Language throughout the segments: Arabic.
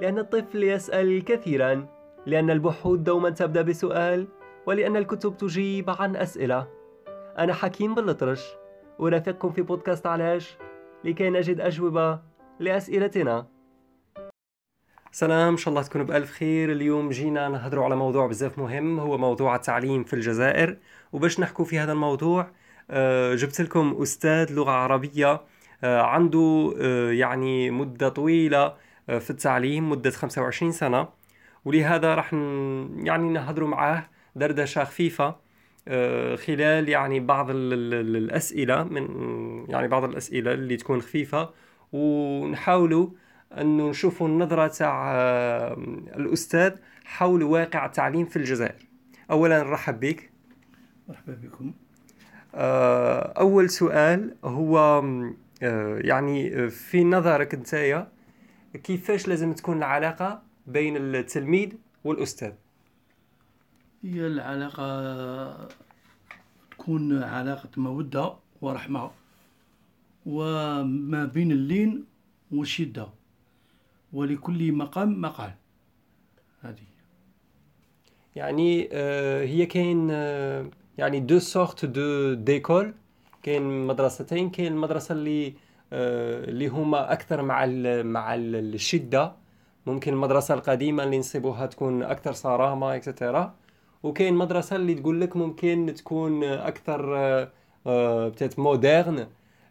لأن الطفل يسأل كثيرا لأن البحوث دوما تبدأ بسؤال ولأن الكتب تجيب عن أسئلة. أنا حكيم بالأطرش. أرافقكم في بودكاست علاش؟ لكي نجد أجوبة لأسئلتنا. سلام إن شاء الله تكونوا بألف خير. اليوم جينا نهضروا على موضوع بزاف مهم هو موضوع التعليم في الجزائر. وباش نحكوا في هذا الموضوع آه، جبت لكم أستاذ لغة عربية آه، عنده آه، يعني مدة طويلة في التعليم مدة 25 سنة ولهذا راح يعني نهضروا معاه دردشة خفيفة خلال يعني بعض الأسئلة من يعني بعض الأسئلة اللي تكون خفيفة ونحاولوا انه نشوفوا النظرة تاع الأستاذ حول واقع التعليم في الجزائر. اولا نرحب بك. مرحبا بكم. آه، أول سؤال هو آه، يعني في نظرك أنت كيفاش لازم تكون العلاقة بين التلميذ والأستاذ؟ هي العلاقة تكون علاقة مودة ورحمة وما بين اللين والشده ولكل مقام مقال. هذه. يعني آه هي كاين آه يعني deux sortes d'écoles. كاين مدرستين كاين المدرسة اللي اللي هما أكثر مع مع الشدة. ممكن المدرسة القديمة اللي نصيبوها تكون أكثر صرامة extra وكاين مدرسة اللي تقول لك ممكن تكون أكثر آه آه moderne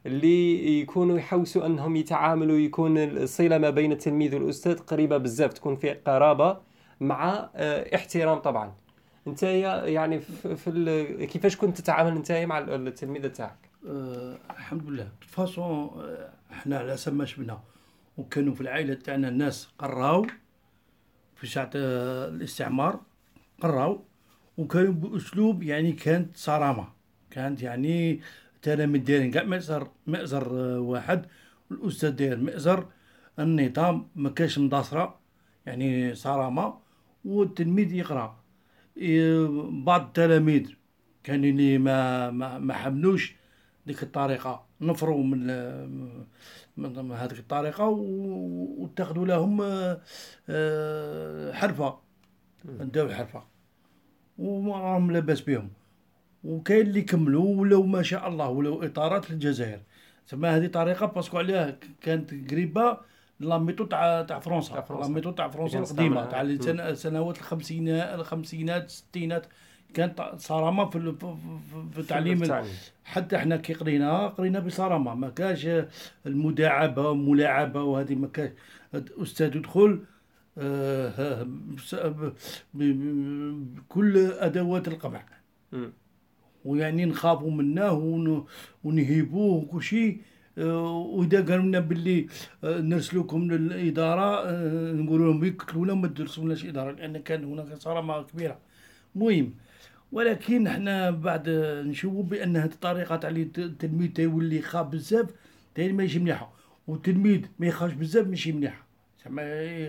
اللي يكونوا يحوسوا أنهم يتعاملوا يكون الصلة ما بين التلميذ والأستاذ قريبة بزاف تكون في قرابة مع آه، احترام طبعا. انت يعني في, كيفاش كنت تتعامل انت مع التلميذ تاعك؟ الحمد لله فاصون إحنا على سما شبنا وكانوا في العائلة تاعنا الناس قراو في ساعة آه، الاستعمار قراو. وكانوا بأسلوب يعني كانت صرامة. كانت يعني التلاميذ دايرين كاع مأزر مأزر آه، واحد. الأستاذ داير مأزر. النظام ما كاش مداصرة يعني صرامة. والتلميذ يقرأ. بعض التلاميذ كان اللي ما, ما حملوش. ديك الطريقة نفروا من من هذيك الطريقة واتخذوا لهم آه، حرفة. نداو حرفة. وما لاباس بهم. وكاين اللي كملوا ولو ما شاء الله ولو إطارات للجزائر. تسمى هذه طريقة parce que عليها كانت قريبة la méthode تاع تاع فرنسا. la méthode تاع فرنسا القديمة تاع السنوات الخمسينات الخمسينات الستينات. كانت صرامه في في التعليم. حتى إحنا كي قرينا قرينا بصرامه ما كاش المداعبة والملاعبه وهذه ما كاش أستاذ يدخل آه، بكل أدوات القمع ويعني نخافوا منه ونهيبوه وكل شيء آه، وإذا قالوا لنا باللي آه، نرسلوكم للإدارة نقولوا لهم يقتلونا ما ترسلوناش إدارة لأن كان هناك صرامه كبيرة. مهم. ولكن إحنا بعد نشوفوا بان هذه الطريقة تاع التلميذ تيولي خاف بزاف تاني ماشي مليحة. والتلميذ ما يخافش بزاف ماشي مليحة.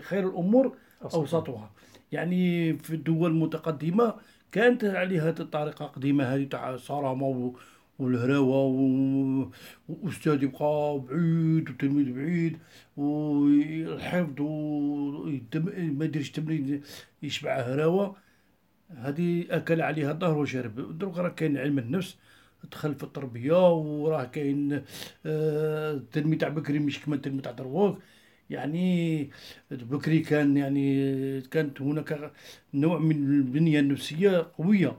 خير الأمور أوسطها. يعني في الدول المتقدمة كانت عليها الطريقة قديمه هذه تاع صرامة والهراوة وأستاذ يبقى بعيد وتلميذ بعيد والحفظ وما يديرش تمرين يشبع هراوة. هذه أكل عليها الظهر وشرب دروك راه كاين علم النفس دخل في التربية وراه كاين التلميذ آه، تاع بكري مش كما التلميذ تاع دروك. يعني بكري كان يعني كانت هناك نوع من البنية النفسية قوية.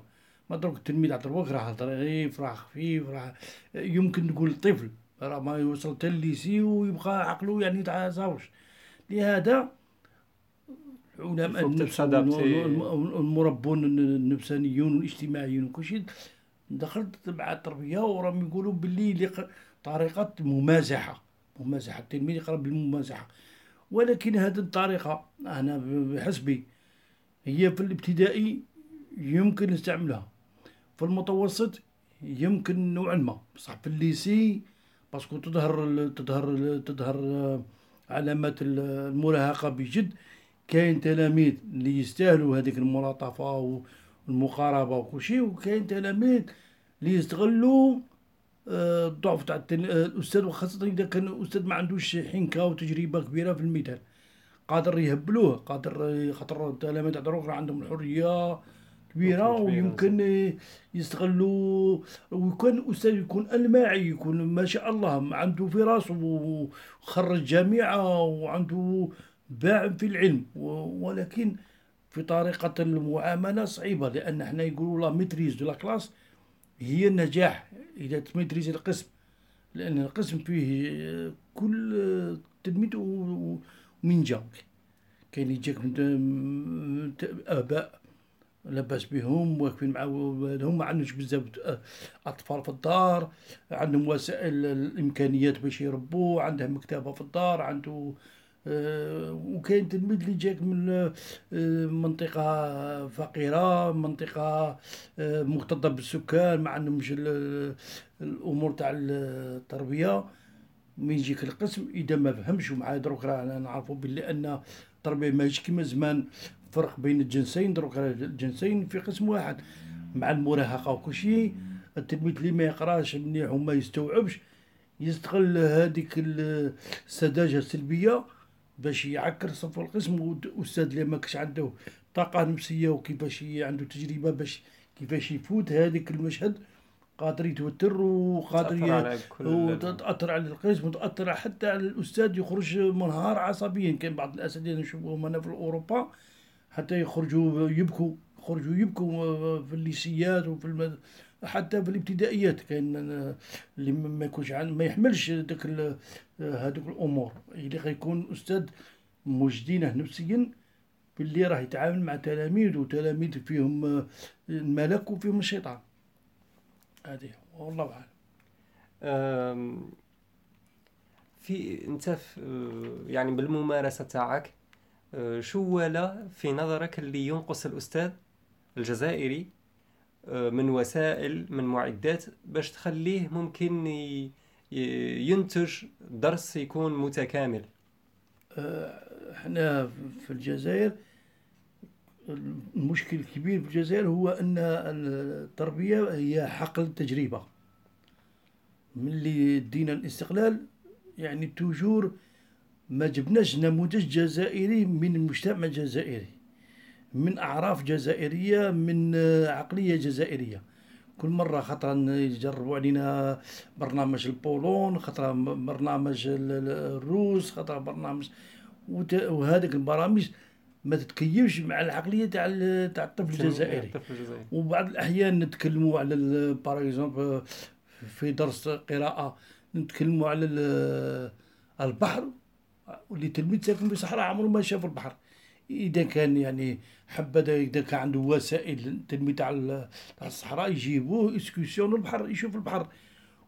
ما دروك التلميذ على دروك راه ظريف راه خفيف راه يمكن نقول طفل. راه ما يوصل حتى الليسي ويبقى عقله يعني تاع زاوج لهذا علماء النفس المربون النفسانيون والاجتماعيون وكل شيء دخلت مع التربية وراهم يقولوا باللي طريقة ممازحة ممازحة التلميذ يقرأ بالممازحة ولكن هذه الطريقة أنا بحسبي هي في الابتدائي يمكن نستعملها. في المتوسط يمكن نوعا ما. بصح في ال lycée parce que تظهر تظهر تظهر علامات المراهقة بجد. كاين تلاميذ اللي يستاهلوا هذيك الملاطفة والمقاربة وكل شيء وكاين تلاميذ اللي يستغلوا الضعف تاع الأستاذ وخاصة إذا كان الأستاذ ما عندوش حنكة وتجربه كبيرة في الميدان قادر يهبلوه قادر خاطر التلاميذ تاع دروك عندهم الحرية كبيرة ويمكن يستغلوا ويكون أستاذ يكون الماعي يكون ما شاء الله عنده في راسه وخرج جامعة وعنده باع في العلم ولكن في طريقة المعاملة صعيبة لأن إحنا يقولوا la maîtrise de la classe هي النجاح إذا ت maîtriser القسم لأن القسم فيه كل تلميذ ومن جاك كاين يجيك من آباء لاباس بهم واقفين مع ولادهم ما عندهمش بزاف أطفال في الدار عندهم وسائل الإمكانيات باش يربوا عندهم مكتبة في الدار عنده وكاين تلميذ اللي جاك من آه، منطقة فقيرة منطقة آه، مكتظة بالسكان ما عندهمش الأمور تاع التربية. من يجيك القسم إذا ما فهمش ومع دروك رانا نعرفوا بلي أن التربية ماهيش كيما زمان. فرق بين الجنسين دروك الجنسين في قسم واحد. مع المراهقة وكل شيء التلميذ اللي ما يقراش مليح وما يستوعبش يستغل هذيك السذاجة السلبية. باش يعكر صف القسم والاستاذ اللي ما كش عنده طاقة نفسية وكيفاش عنده تجربة باش كيفاش يفوت هذيك المشهد قادر يتوتر وقادر تأثر على القسم وتأثر حتى على الأستاذ يخرج منهار عصبيا. كاين بعض الأساتذة نشوفوهم هنا في أوروبا حتى يخرجوا يبكوا يخرجوا يبكوا في الليسيات وفي المد... حتى في الابتدائيات كاين اللي ما يكونش ما يحملش داك هذوك الأمور. اللي غيكون أستاذ مجدينه نفسيا باللي راه يتعامل مع تلاميذ وتلاميذ فيهم الملك وفيهم الشيطان. هذه والله أعلم. في أنت يعني بالممارسة تاعك شو ولا في نظرك اللي ينقص الأستاذ الجزائري من وسائل من معدات باش تخليه ممكن ينتج درس يكون متكامل. آه، إحنا في الجزائر المشكل الكبير في الجزائر هو أن التربية هي حقل التجربة. من اللي دينا الاستقلال يعني توجور ما جبناش نموذج جزائري من المجتمع الجزائري. من أعراف جزائرية من عقلية جزائرية. كل مرة خطرا يجربوا علينا برنامج البولون خطرا برنامج الروس خطرا برنامج وهذيك البرامج ما تتكيفش مع العقلية تاع تاع الطفل الجزائري. وبعض الأحيان نتكلموا على باغ في درس قراءة نتكلموا على البحر واللي تلميذ ساكن في الصحراء عمره ما شاف البحر. إذا كان يعني حبذا إذا كان عنده وسائل التلميذ تاع الصحراء يجيبوه اسكسيون البحر يشوف البحر.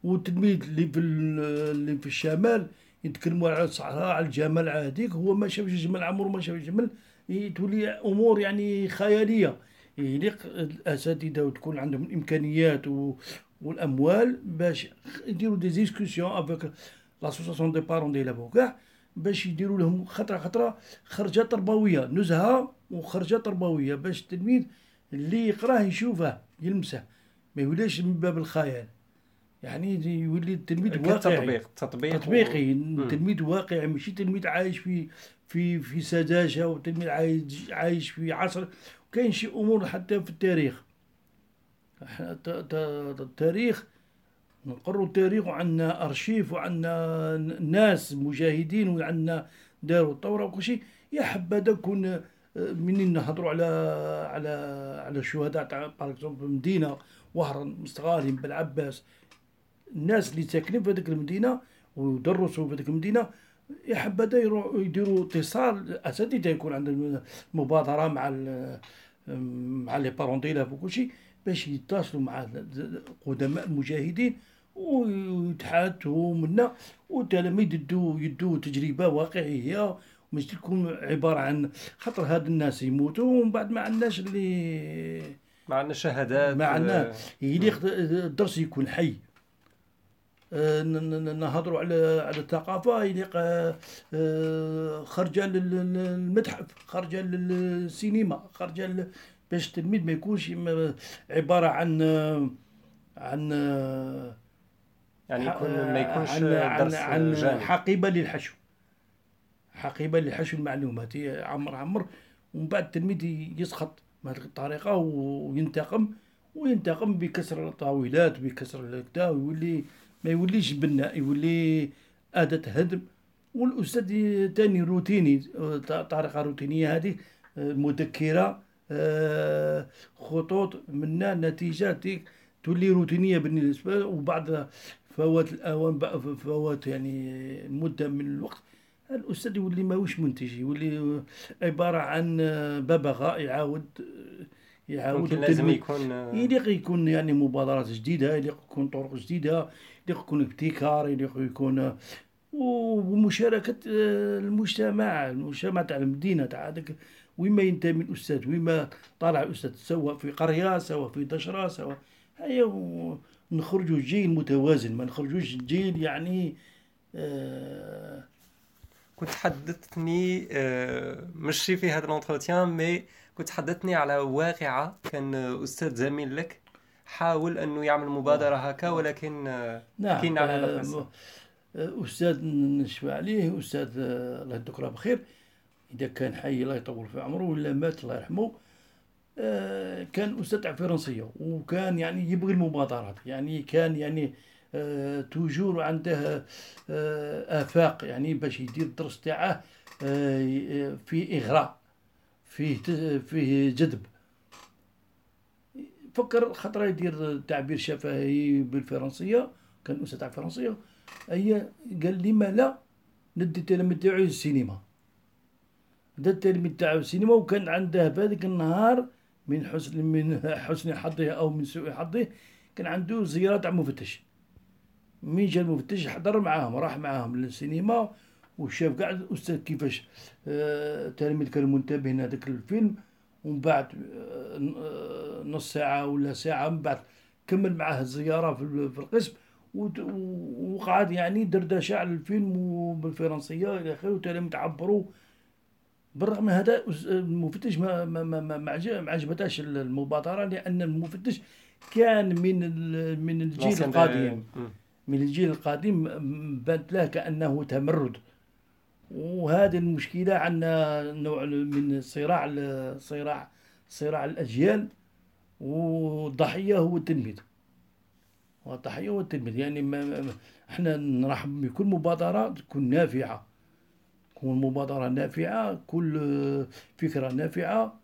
والتلميذ اللي في اللي في الشمال يتكلموا على الصحراء على الجمال هذيك. هو ما شافش الجمل عمره ما شاف الجمل تولي أمور يعني خيالية. يليق الأساتذة وتكون عندهم الإمكانيات و والأموال باش يديروا des discussions avec l'association des parents d'élèves كاع باش يديروا لهم خطرة خطرة خرجة تربوية نزهة وخرجة تربوية باش التلميذ اللي يقراه يشوفه يلمسه. ما يوليش من باب الخيال. يعني يولي التلميذ واقعي. تطبيق تطبيق تطبيقي. و... واقعي ماشي تلميذ عايش في في في سذاجة وتلميذ عايش عايش في عصر. كاين شي أمور حتى في التاريخ. التاريخ نقروا التاريخ وعندنا أرشيف وعندنا ناس مجاهدين وعندنا داروا الثورة وكل شيء. يا حبذا كون آه، منين نهضروا على على على الشهداء تاع في المدينة وهران مستغالين بالعباس. الناس اللي ساكنين في هذيك المدينة ودرسوا في هذيك المدينة يا حبذا يديروا اتصال أساتذة يكون عندهم مبادرة مع مع لي بارون ديلاف وكل شيء. باش يتصلوا مع قدماء المجاهدين ويتحاتوا منا والتلاميذ يدو يدو تجربة واقعية مش تكون عبارة عن خاطر هاد الناس يموتوا ومن بعد ما عندناش اللي ما عندنا شهادات ما عندنا. يليق الدرس يكون حي. آه، نهضروا على على الثقافة يليق آه، خرجة للمتحف خرجة للسينما خرجة باش التلميذ ما يكونش عبارة عن عن يعني يكون ما يكونش عن, عن, عن حقيبة للحشو. حقيبة لحشو المعلومات عمر عمر. ومن بعد التلميذ يسخط بهذه الطريقة وينتقم وينتقم بكسر الطاولات بكسر الكدا ويولي ما يوليش بناء يولي أداة هدم. والأستاذ تاني روتيني طريقة روتينية هذه مذكرة. آه، خطوط منها نتيجة تولي روتينية بالنسبة وبعد فوات الأوان فوات يعني مدة من الوقت. الأستاذ يولي ماهوش منتج يولي عبارة عن ببغاء يعاود يعاود لازم يكون يليق يكون يعني مبادرات جديدة يليق يكون طرق جديدة يليق يكون ابتكار يليق يكون ومشاركة المجتمع المجتمع تاع المدينة تاع هذاك وين ينتمي الأستاذ وين طالع الأستاذ سواء في قرية سواء في دشرة سواء هيا نخرجوا جيل متوازن ما نخرجوش جيل يعني آه كنت حدثتني آه مش في هذا ال entretien mais كنت حدثتني على واقعة كان أستاذ زميل لك حاول أنه يعمل مبادرة هكا ولكن نعم كاين على هذا أستاذ نشفى عليه أستاذ الله يذكره بخير. إذا كان حي الله يطول في عمره ولا مات الله يرحمه كان أستاذ تاع فرنسية وكان يعني يبغي المبادرات. يعني كان يعني توجور عنده آفاق يعني باش يدير الدرس تاعه في إغراء فيه فيه جذب. فكر خطرة يدير تعبير شفهي بالفرنسية. كان أستاذ تاع الفرنسيه هي قال لي ما لا ندي التلاميذ تاعي السينما. دا التلميذ تاعو السينما وكان عنده في هذاك النهار من حسن من حسن حظه أو من سوء حظه كان عنده زياره تاع مفتش مين جا المفتش حضر معاهم راح معاهم للسينما وشاف قاع الاستاذ كيفاش التلاميذ آه كانوا منتبهين هذاك الفيلم ومن بعد آه نص ساعة ولا ساعة من بعد كمل معاه الزيارة في القسم وقعد يعني دردشة على الفيلم بالفرنسية إلى آخره والتلاميذ عبروا بالرغم من هذا المفتش ما ما ما, ما عجبتاش المبادرة لأن المفتش كان من من الجيل القديم من الجيل القديم بانت له كأنه تمرد. وهذه المشكلة عندنا نوع من صراع صراع صراع الأجيال والضحية هو التلميذ والضحية هو التلميذ يعني ما إحنا نرحب بكل مبادرة تكون نافعة. تكون مبادرة نافعة كل فكرة نافعة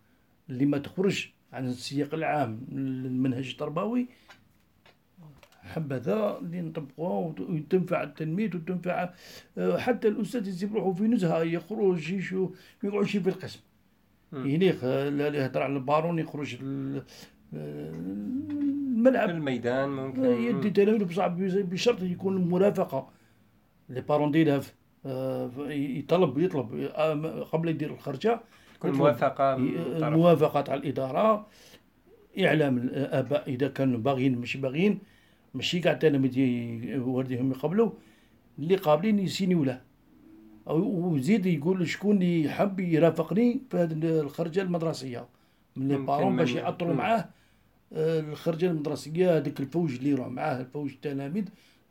اللي ما تخرج عن السياق العام للمنهج التربوي. حبذا اللي نطبقوها وتنفع التلميذ وتنفع آه، حتى الأستاذ يجيب روحه في نزهة يخرج يشوف ما يقعدش في القسم يليق لا يهضر على البارون يخرج الملعب. الميدان ممكن. يدي تلاميذ بصح بشرط يكون المرافقه لي بارون ديلاف يطلب يطلب قبل يدير الخرجة الموافقه الموافقة تاع الإدارة إعلام الآباء إذا كانوا باغيين مش باغيين ماشي كاع التلاميذ والديهم يقبلوا اللي قابلين ي signer له. وزيد يقول شكون اللي يحب يرافقني في هذه الخرجة المدرسية. من les parents باش يعطلوا معاه آه، الخرجة المدرسية هذاك الفوج اللي يروح معاه الفوج التلاميذ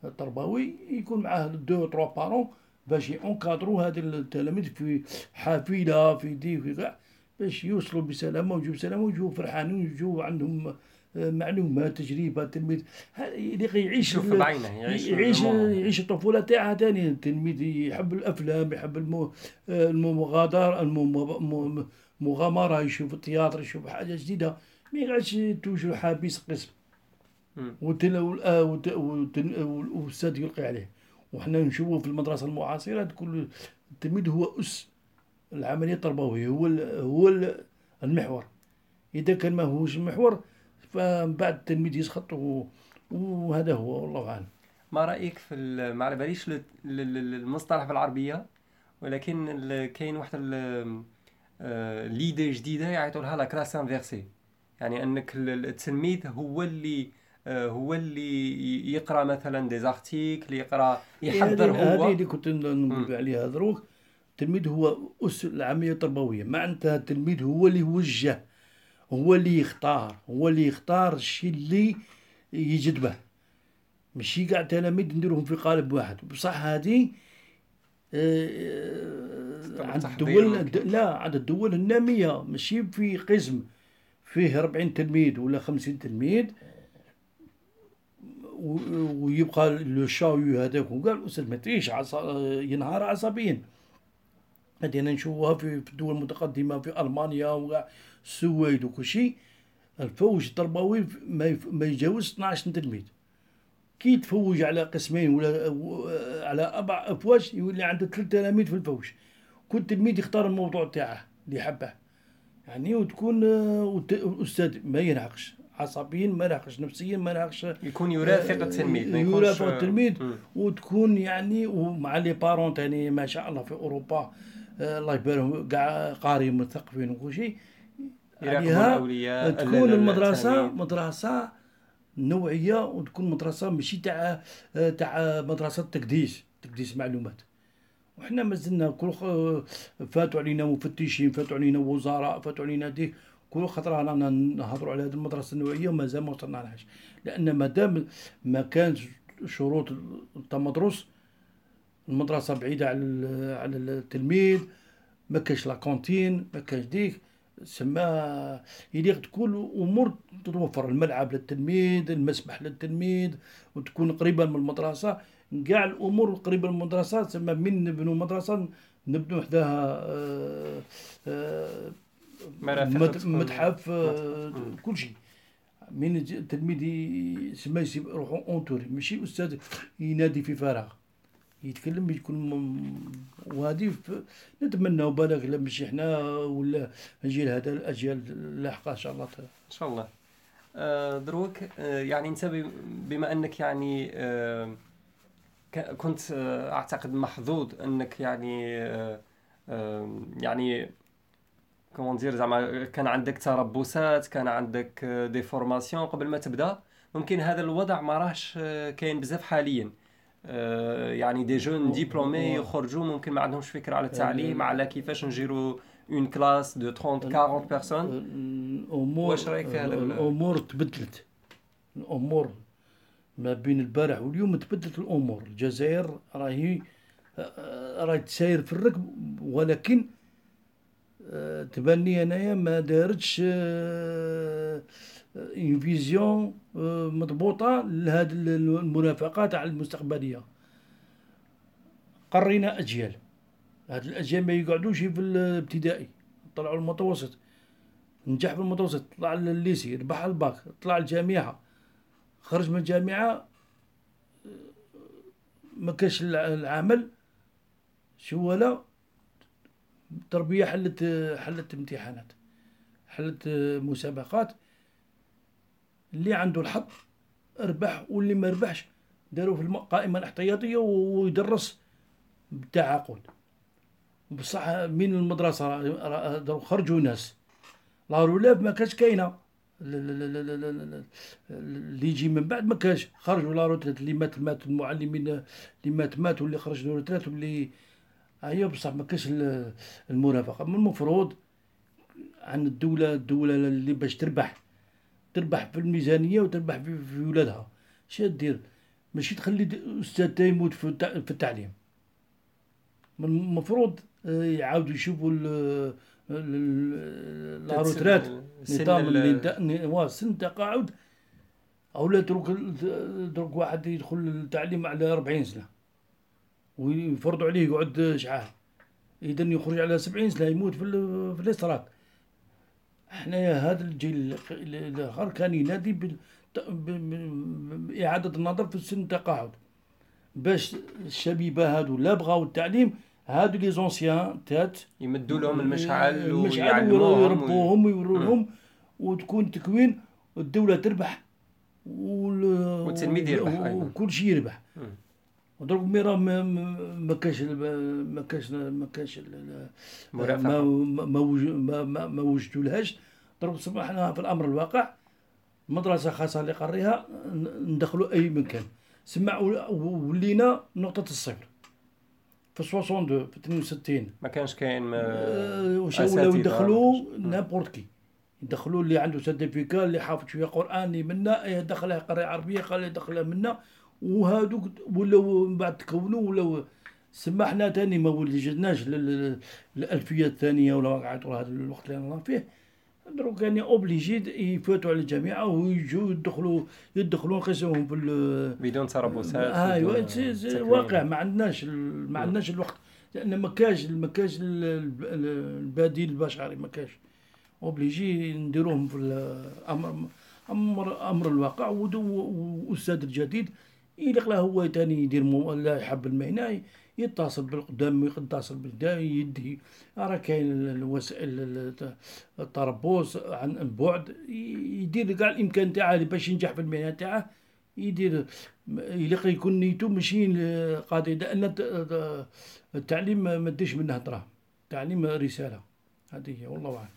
التربوي يكون معاه deux trois parents. باش ي encadrer هاد التلاميذ في حافلة في des في كاع باش يوصلوا بسلامة ويجوا بسلامة ويجوا فرحانين ويجوا عندهم معلومات تجربة التلميذ اللي يعيش يشوف بعينه يعيش يعيش, يعيش الطفولة تاعها ثاني التلميذ يحب الأفلام يحب المغادرة المغامرة يشوف التياتر يشوف حاجة جديدة. ما يقعدش توجو حابس قسم. والاستاذ يلقي عليه. وحنا نشوفوا في المدرسة المعاصرة كل التلميذ هو أس العملية التربويه هو هو المحور. إذا كان ما هوش المحور فمن بعد التلميذ يسخط وهذا هو والله أعلم. ما رأيك في ما على باليش المصطلح في العربية؟ ولكن كاين واحد l'idée جديدة يعيطوا لها la classe inversée يعني أنك التلميذ هو اللي هو اللي يقرأ مثلا des articles يقرأ يحضر هو. هذه اللي كنت نقول عليها دروك التلميذ هو اس العملية التربوية. معناتها التلميذ هو اللي يوجه هو اللي يختار هو اللي يختار الشيء اللي يجذبه. ماشي كاع تلاميذ نديروهم في قالب واحد. بصح هذه آه، عند الدول لا عند الدول النامية. ماشي في قسم فيه 40 تلميذ ولا 50 تلميذ. ويبقى لو شاوي هذاك وقال ما تعيش ينهار عصبيا. هذه أنا نشوفها في الدول المتقدمة في ألمانيا وكاع السويد وكل شيء. الفوج التربوي ما يجاوز 12 تلميذ. كي تفوج على قسمين ولا على أربع أفواج يولي عنده ثلاث تلاميذ في الفوج. كل تلميذ يختار الموضوع تاعه اللي حبه يعني وتكون الاستاذ ما ينعقش. عصبيا ما ينعقش نفسيا ما ينعقش يكون يرافق التلميذ ما يرافق التلميذ وتكون يعني ومع لي بارون تاني ما شاء الله في أوروبا آه، الله يبارك كاع قاري مثقفين وكل شيء. عليها تكون المدرسة مدرسة نوعية وتكون مدرسة ماشي تاع تاع مدرسة تقديس تقديس معلومات. وحنا مازلنا كل فاتوا علينا مفتشين فاتوا علينا وزراء فاتوا علينا ديك كل خطره رانا نهضروا على هذه المدرسة النوعيه ومازال ما وصلنا لهاش لأن مادام ما كانش شروط التمدرس المدرسة بعيدة على على التلميذ ما كاش لا كونتين ما كاش ديك سما يليق تكون امور تتوفر الملعب للتلميذ المسبح للتلميذ وتكون قريبة من المدرسة. كاع الأمور قريبة من المدرسة تسمى من نبنوا مدرسة نبنوا حداها آه، آه، متحف. كل شيء من التلميذ يسمى يروحوا اونتوري ماشي أستاذ ينادي في فراغ. يتكلم يكون وهذه نتمنى بالك لا ماشي حنا ولا الجيل هذا الاجيال اللاحقه إن شاء الله. إن شاء الله. آه دروك آه يعني انت بما أنك يعني آه كنت أعتقد محظوظ أنك يعني يعني comment dire زعما كان عندك تربصات كان عندك des formations قبل ما تبدا. ممكن هذا الوضع ما راهش آه، كاين بزاف حاليا. آه، يعني des jeunes diplômés يخرجوا ممكن ما عندهمش فكرة على التعليم آه، على كيفاش ن gérer وا une classe de 30 40 personnes الأمور واش رايك في هذا الأمور تبدلت. الأمور ما بين البارح واليوم تبدلت الأمور. الجزائر راهي راهي تساير في الركب ولكن تبان لي أنايا ما دارتش une vision مضبوطة لهذه المرافقات على المستقبلية. قرينا أجيال. هاد الأجيال ما يقعدوش في الابتدائي طلعوا المتوسط. نجح في المتوسط طلع للليسي ربح الباك طلع الجامعة. خرج من الجامعة ما كاش العمل شو ولا التربيه حلت حلت امتحانات حلت مسابقات. اللي عنده الحظ ربح واللي ما ربحش داروا في القائمه الاحتياطية ويدرس بالتعاقد بصح من المدرسة خرجوا ناس. la relève ما كانش كاينة. اللي يجي من بعد ما كانش. خرجوا la retraite اللي مات مات المعلمين اللي مات مات واللي خرج retraite واللي هي بصح ما كانش المرافقة. من المفروض عن الدولة الدولة اللي باش تربح تربح في الميزانية وتربح في, في ولادها. اش دير؟ ماشي تخلي أستاذ يموت في التعليم. المفروض آه، يعاودوا يشوفوا لا روترات نظام اللي سن تقاعد أو لا ترك ترك واحد يدخل التعليم على 40 سنة. ويفرضوا عليه يقعد شحال اذا يخرج على 70 سنه يموت في في الاستراك. حنايا هذا الجيل الآخر كان ينادي بإعادة النظر في سن التقاعد. باش الشبيبة هادو لا بغاو التعليم هادو لي زونسيان تات يمدوا لهم المشعل المشعل ويربوهم ويوروهم وتكون تكوين الدولة تربح والتلميذ يربح وكل شيء يربح. ودروك مي راه ما كاش ما كاش ما كاش ما ما ما, ما وجدولهاش. دروك صبحنا في الأمر الواقع مدرسه خاصة اللي قريها ندخلوا أي مكان. سمع ولينا نقطة الصفر. في 62 في 62 ما كانش كاين أه ولاو يدخلوا n'importe qui يدخلوا اللي عنده certificat اللي حافظ شوية قرآن اللي منا إيه دخله قرايه عربية قال يدخلها منا. وهذوك ولاو من بعد تكونوا ولاو سما حنا تاني ما ولجناش للألفية الثانية ولا عطوا هذا الوقت اللي رانا فيه. دروك يعني obligé يفوتوا على الجامعة ويجوا يدخلوا يدخلوا نقيسوهم في بدون تربصات ايوا واقع ما عندناش ما عندناش الوقت. لأن ما كاش ما كاش البديل البشري ما كاش. obligé نديروهم في الامر أمر أمر الواقع. واستاذ الجديد يلقى هو تاني يدير لا يحب المهنة يتصل بالقدام يتصل بالقدام يدي راه كاين الوسائل التربص عن بعد يدير كاع الإمكان تاعه باش ينجح في المهنة تاعه. يدير يلقى يكون نيتو ماشي قاضي لأن التعليم ما ديش منه دراهم التعليم رسالة. هذه هي والله أعلم.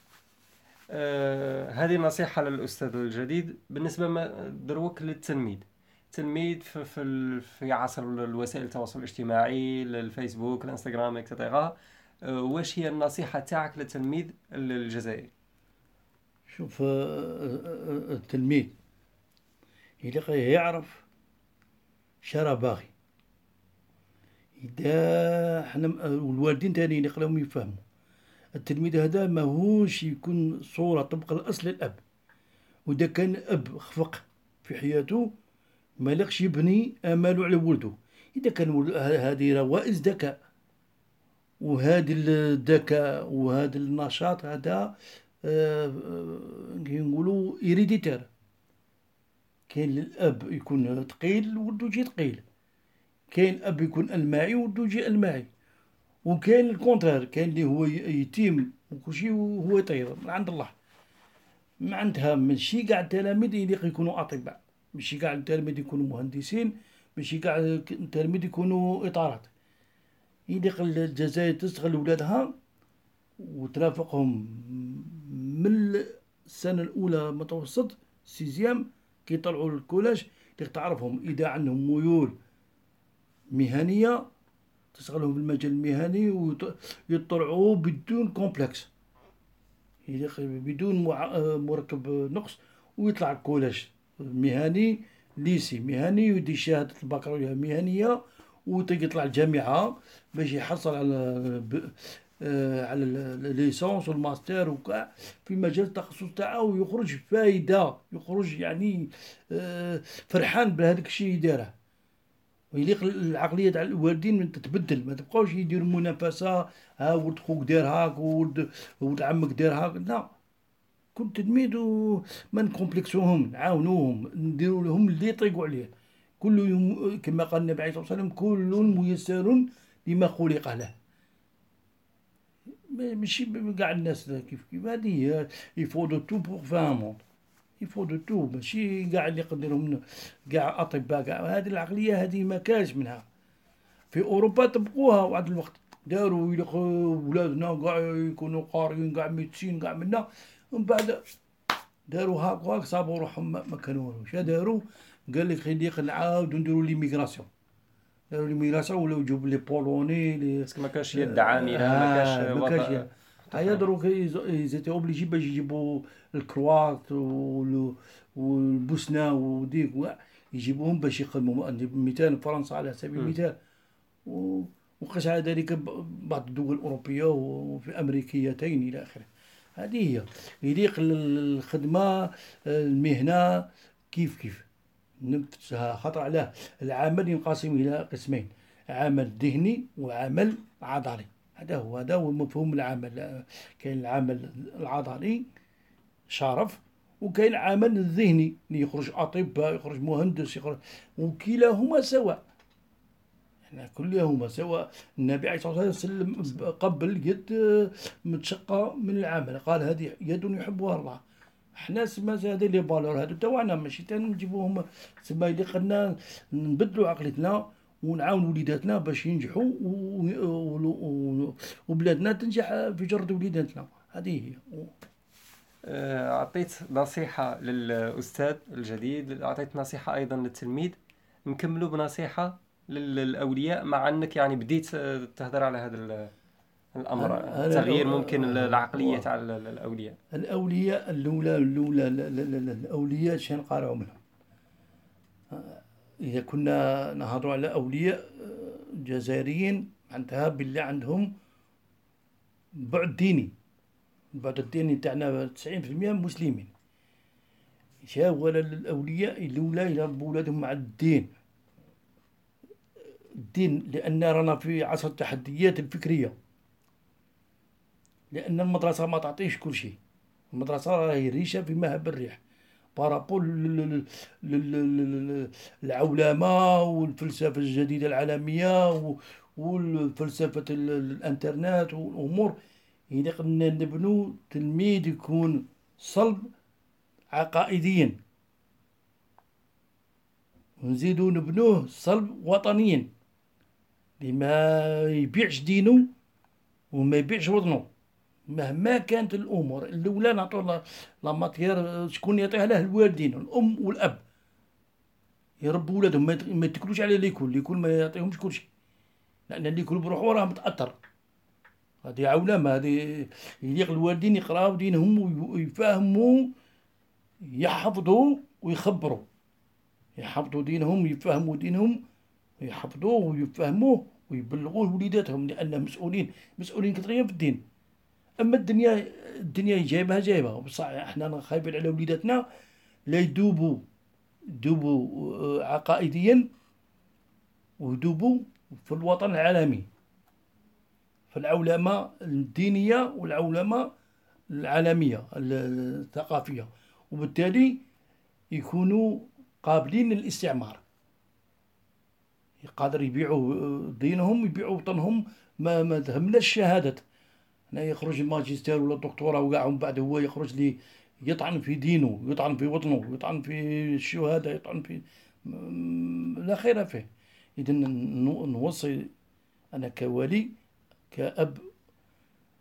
آه هذه نصيحة للأستاذ الجديد. بالنسبة دروك للتلميذ. التلميذ في, في, في عصر الوسائل التواصل الاجتماعي الفيسبوك الانستغرام اكسترا آه واش هي النصيحة تاعك للتلميذ الجزائري شوف آه، آه، التلميذ يلقى يعرف شرا باغي. إذا حنا والوالدين تاني يقراو يفهموا. التلميذ هذا ماهوش يكون صورة طبق الأصل الأب وإذا كان أب خفق في حياته ما لقش يبني آماله على ولده. إذا كان هذه روائز ذكاء. وهذا الذكاء وهذا النشاط هذا آه، آه، نقولوا héréditaire كاين الأب يكون ثقيل ولده يجي ثقيل. كاين الأب يكون ألمعي ولده يجي ألمعي. وكاين ال contraire كاين اللي هو يتيم وكلشي وهو يطير من عند الله. معناتها ماشي كاع التلاميذ اللي يكونوا أطباء. ماشي كاع التلاميذ يكونوا مهندسين ماشي كاع التلاميذ يكونوا إطارات. يليق الجزائر تستغل ولادها وترافقهم من السنة الأولى متوسط سيزيام كي يطلعوا للكولاج تعرفهم إذا عندهم ميول مهنية تشغلهم في المجال المهني ويطلعوا بدون complexe. بدون مركب نقص ويطلع ال collège. مهني lycée مهني ويدي شهادة البكالوريا مهنية ويطلع الجامعة باش يحصل على آه، على ال licence والماستر وكاع في مجال التخصص تاعه ويخرج فايدة يخرج يعني آه، فرحان بهذاك الشيء يديره ويليق العقلية تاع الوالدين تتبدل ما تبقاوش يديروا منافسة ها ولد خوك دار هاك ولد ولد عمك دار هاك لا. كنت تلميذ ما ن complexé وهم نعاونوهم نديروا لهم اللي يطيقوا عليه. كل يوم كما قال النبي عليه الصلاة والسلام كل ميسر لما خلق له. ماشي كاع الناس كيف كيف؟ هذه il faut de tout pour faire il faut de tout ماشي كاع اللي يقدرهم كاع أطباء كاع هذه العقلية هذه ما منها. في أوروبا طبقوها واحد الوقت. داروا ولادنا كاع يكونوا قاريين كاع médecins كاع منا. ومن بعد داروا هاك وهاك صابوا روحهم ما كانوا واش داروا قال لك خليك نعاودو نديرو l'immigration. داروا l'immigration ولاو يجيبوا les Polonais لي ما كانش يد عاملة ما كانش ما كانش هيا دروك زيتي أوبليجي باش يجيبوا الكروات والبوسنة وديك يجيبوهم باش يخدموا مثال فرنسا على سبيل المثال. وقس على ذلك بعض الدول الأوروبية وفي أمريكيتين إلى آخره. هذه هي. يليق الخدمة المهنة كيف كيف. نفسها خطر على العمل ينقسم إلى قسمين عمل ذهني وعمل عضلي. هذا هو هذا هو مفهوم العمل. كاين العمل العضلي شرف وكاين العمل الذهني اللي يخرج أطباء يخرج مهندس يخرج وكلاهما سواء. يعني كلهما سواء النبي عليه الصلاة والسلام قبل يد متشقة من العمل. قال هذه يد يحبها الله. حنا سما هذه لي فالور. هادو تاعنا ماشي تنجيبوهم سما اللي قلنا نبدلوا عقلتنا ونعاون وليداتنا باش ينجحوا وبلادنا تنجح في جرد وليداتنا. هذه هي. آه، أعطيت نصيحة للأستاذ الجديد أعطيت نصيحة أيضا للتلميذ. نكملوا بنصيحة. للأولياء مع أنك يعني بديت تهدر على هذا الأمر. تغيير ممكن العقلية تاع الأولياء. الأولياء الأولى الأولى الأولياء شنو نقارعوا منهم؟ إذا كنا نهضروا على أولياء جزائريين معناتها باللي عندهم بعد ديني. البعد الديني تاعنا 90% مسلمين. شاو الأولياء الأولى يربوا ولادهم مع الدين. الدين لأن رانا في عصر التحديات الفكرية. لأن المدرسة ما تعطيش كل شيء. المدرسة راهي ريشة في مهب الريح. بارابول العولمة والفلسفة الجديدة العالمية والفلسفة الإنترنت والأمور. إذا قلنا نبنو تلميذ يكون صلب عقائديا. ونزيدو نبنوه صلب وطنيا. لما يبيعش دينه وما يبيعش وطنه مهما كانت الأمور الأولى نعطوا la matière شكون يعطيها له الوالدين الأم والأب. يربوا ولادهم ما يتكلوش على l'école l'école ما يعطيهمش كلشي. لأن l'école بروحو راه متأثر. هذه عولمة هذه يليق الوالدين يقراو دينهم ويفهموا يحفظوا ويخبروا يحفظوا دينهم ويفهموا دينهم. يحفظوه ويفهموه ويبلغوه وليداتهم لأن مسؤولين مسؤولين كثيرين في الدين. أما الدنيا الدنيا جايبها جايبها بصح إحنا خايفين على وليداتنا لا يدوبوا يدوبوا آه، عقائديا ويدوبوا في الوطن العالمي. فالعولمة الدينية والعولمة العالمية الثقافية. وبالتالي يكونوا قابلين للاستعمار. قادر يبيعوا دينهم يبيعوا وطنهم ما ما تهمناش الشهادات هنا يخرج الماجستير ولا الدكتوراه وكاع ومن بعد هو يخرج لي يطعن في دينه يطعن في وطنه يطعن في الشهادة يطعن في لا خير فيه. إذا نوصي أنا كوالي كأب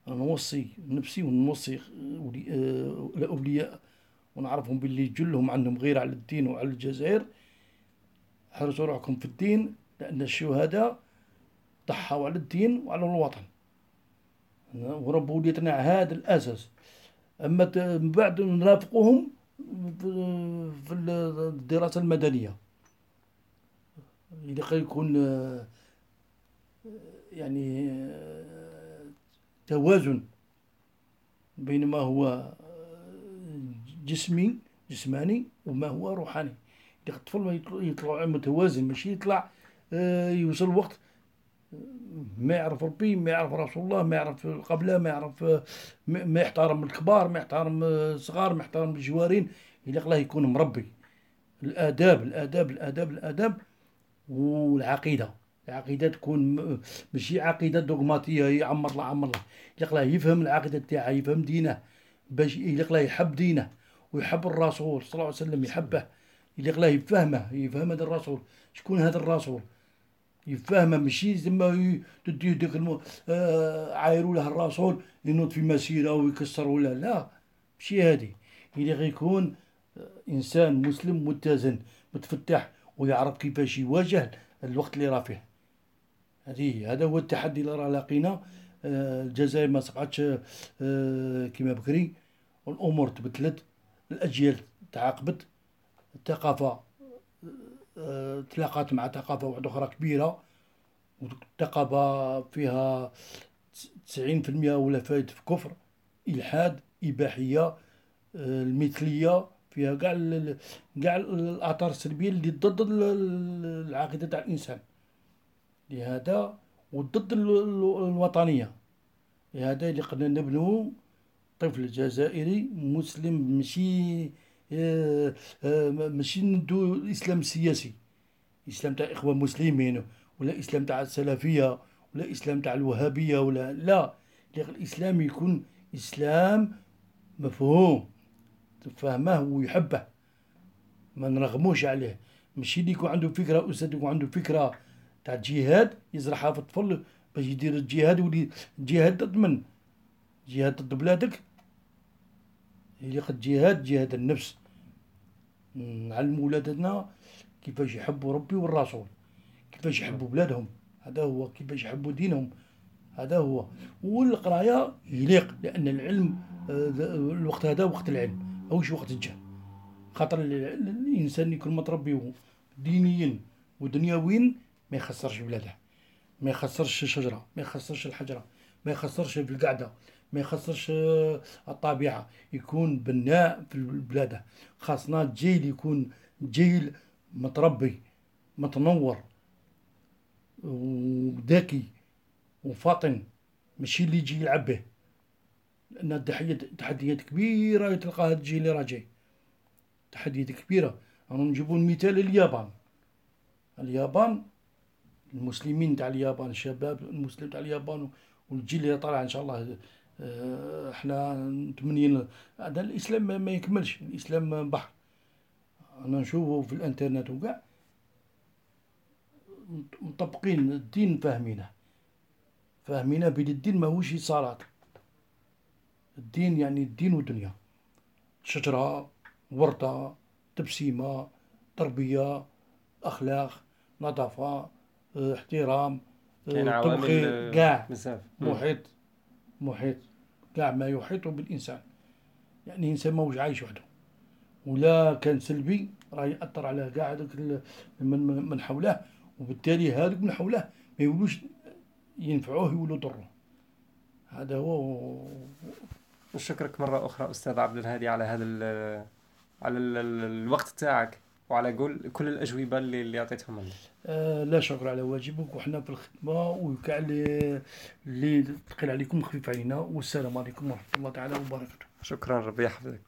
نوصي نفسي ونوصي آه، الأولياء ونعرفهم باللي جلهم عندهم غير على الدين وعلى الجزائر. حرصوا روحكم في الدين. لأن الشهداء ضحوا على الدين وعلى الوطن. وربوا وليتنا هذا الأساس. أما من بعد نرافقهم في الدراسة المدنية. إذا يكون يعني توازن بين ما هو جسمي جسماني وما هو روحاني. الطفل يطلع متوازن ماشي يطلع يوصل وقت ما يعرف ربي ما يعرف رسول الله ما يعرف القبلة ما يعرف ما يحترم الكبار ما يحترم الصغار ما يحترم الجوارين. إلا الله يكون مربي. الآداب الآداب الآداب الآداب والعقيدة. العقيدة تكون ماشي عقيدة دوغماتية يعمر الله عمر الله. إلا الله يفهم العقيدة تاعها يفهم دينه. باش إلا الله يحب دينه ويحب الرسول صلى الله عليه وسلم يحبه. إلا الله يفهمه يفهم هذا الرسول. شكون هذا الرسول؟ يفهمه ماشي زعما تديه ديك المو... آه عايروا له الرسول ينوض في مسيرة ويكسر ولا لا. ماشي هادي. اللي غيكون إنسان مسلم متزن متفتح ويعرف كيفاش يواجه الوقت اللي راه فيه. هذه هذا هو التحدي اللي راه لاقينا. آه الجزائر ما صبحتش آه كما بكري. والامور تبدلت الأجيال تعاقبت الثقافة تلاقات مع ثقافة واحدة أخرى كبيرة والثقافة فيها تسعين في المئة ولا فايت في كفر. إلحاد إباحية المثلية فيها كاع كاع الآثار السلبية اللي ضد العقيدة تاع الإنسان. لهذا وضد الوطنية. لهذا اللي قدنا نبنو طفل جزائري مسلم ماشي آه، آه، ماشي ندو الاسلام السياسي الإسلام تاع اخوان مسلمين ولا اسلام تاع السلفية ولا اسلام تاع الوهابية ولا لا. الإسلام يكون إسلام مفهوم تفهمه ويحبه. ما نرغموش عليه. ماشي اللي يكون عنده فكرة أستاذ يكون عنده فكرة تاع الجهاد يزرعها في الطفل باش يدير الجهاد ولي الجهاد ضد من جهاد ضد بلادك. هي قد جهاد جهاد النفس. نعلموا ولادنا كيفاش يحبوا ربي والرسول كيفاش يحبوا بلادهم هذا هو كيفاش يحبوا دينهم هذا هو. والقراية يليق لأن العلم آه، الوقت هذا وقت العلم ماهوش وقت الجهل. خاطر الإنسان يكون متربي دينيا ودنيويا ما يخسرش بلاده ما يخسرش الشجره ما يخسرش الحجرة ما يخسرش في القعدة ما يخسرش آه، الطبيعة. يكون بناء في بلاده خاصنا جيل يكون جيل متربي متنور وذكي وفاطن ماشي اللي يجي يلعب به. لأن التحديات تحديات كبيرة تلقى هذا الجيل اللي راجع تحديات كبيرة. نجيبو المثال اليابان. اليابان المسلمين تاع اليابان الشباب المسلم تاع اليابان والجيل اللي طالع إن شاء الله آه، إحنا متمنين هذا الإسلام ما يكملش. الإسلام بحر. أنا نشوفه في الإنترنت وكاع. مطبقين الدين فاهمينه. فاهمينه بلي الدين ماهوش صلاة الدين يعني الدين والدنيا. شجرة وردة تبسيمة تربية أخلاق نظافة احترام طبخي كاع. محيط. محيط. كاع ما يحيط بالإنسان. يعني الإنسان ماهوش عايش وحده. ولا كان سلبي راه يأثر على كاع هذوك من, من حوله وبالتالي هذوك من حوله ما يولوش ينفعوه يولوا ضره هذا هو نشكرك مرة أخرى أستاذ عبد الهادي على هذا على الوقت تاعك وعلى كل كل الأجوبة اللي اللي عطيتهم لنا. آه لا شكر على واجبك وحنا في الخدمة وكاع اللي اللي ثقيل عليكم خفيف علينا والسلام عليكم ورحمة الله تعالى وبركاته. شكرا ربي يحفظك.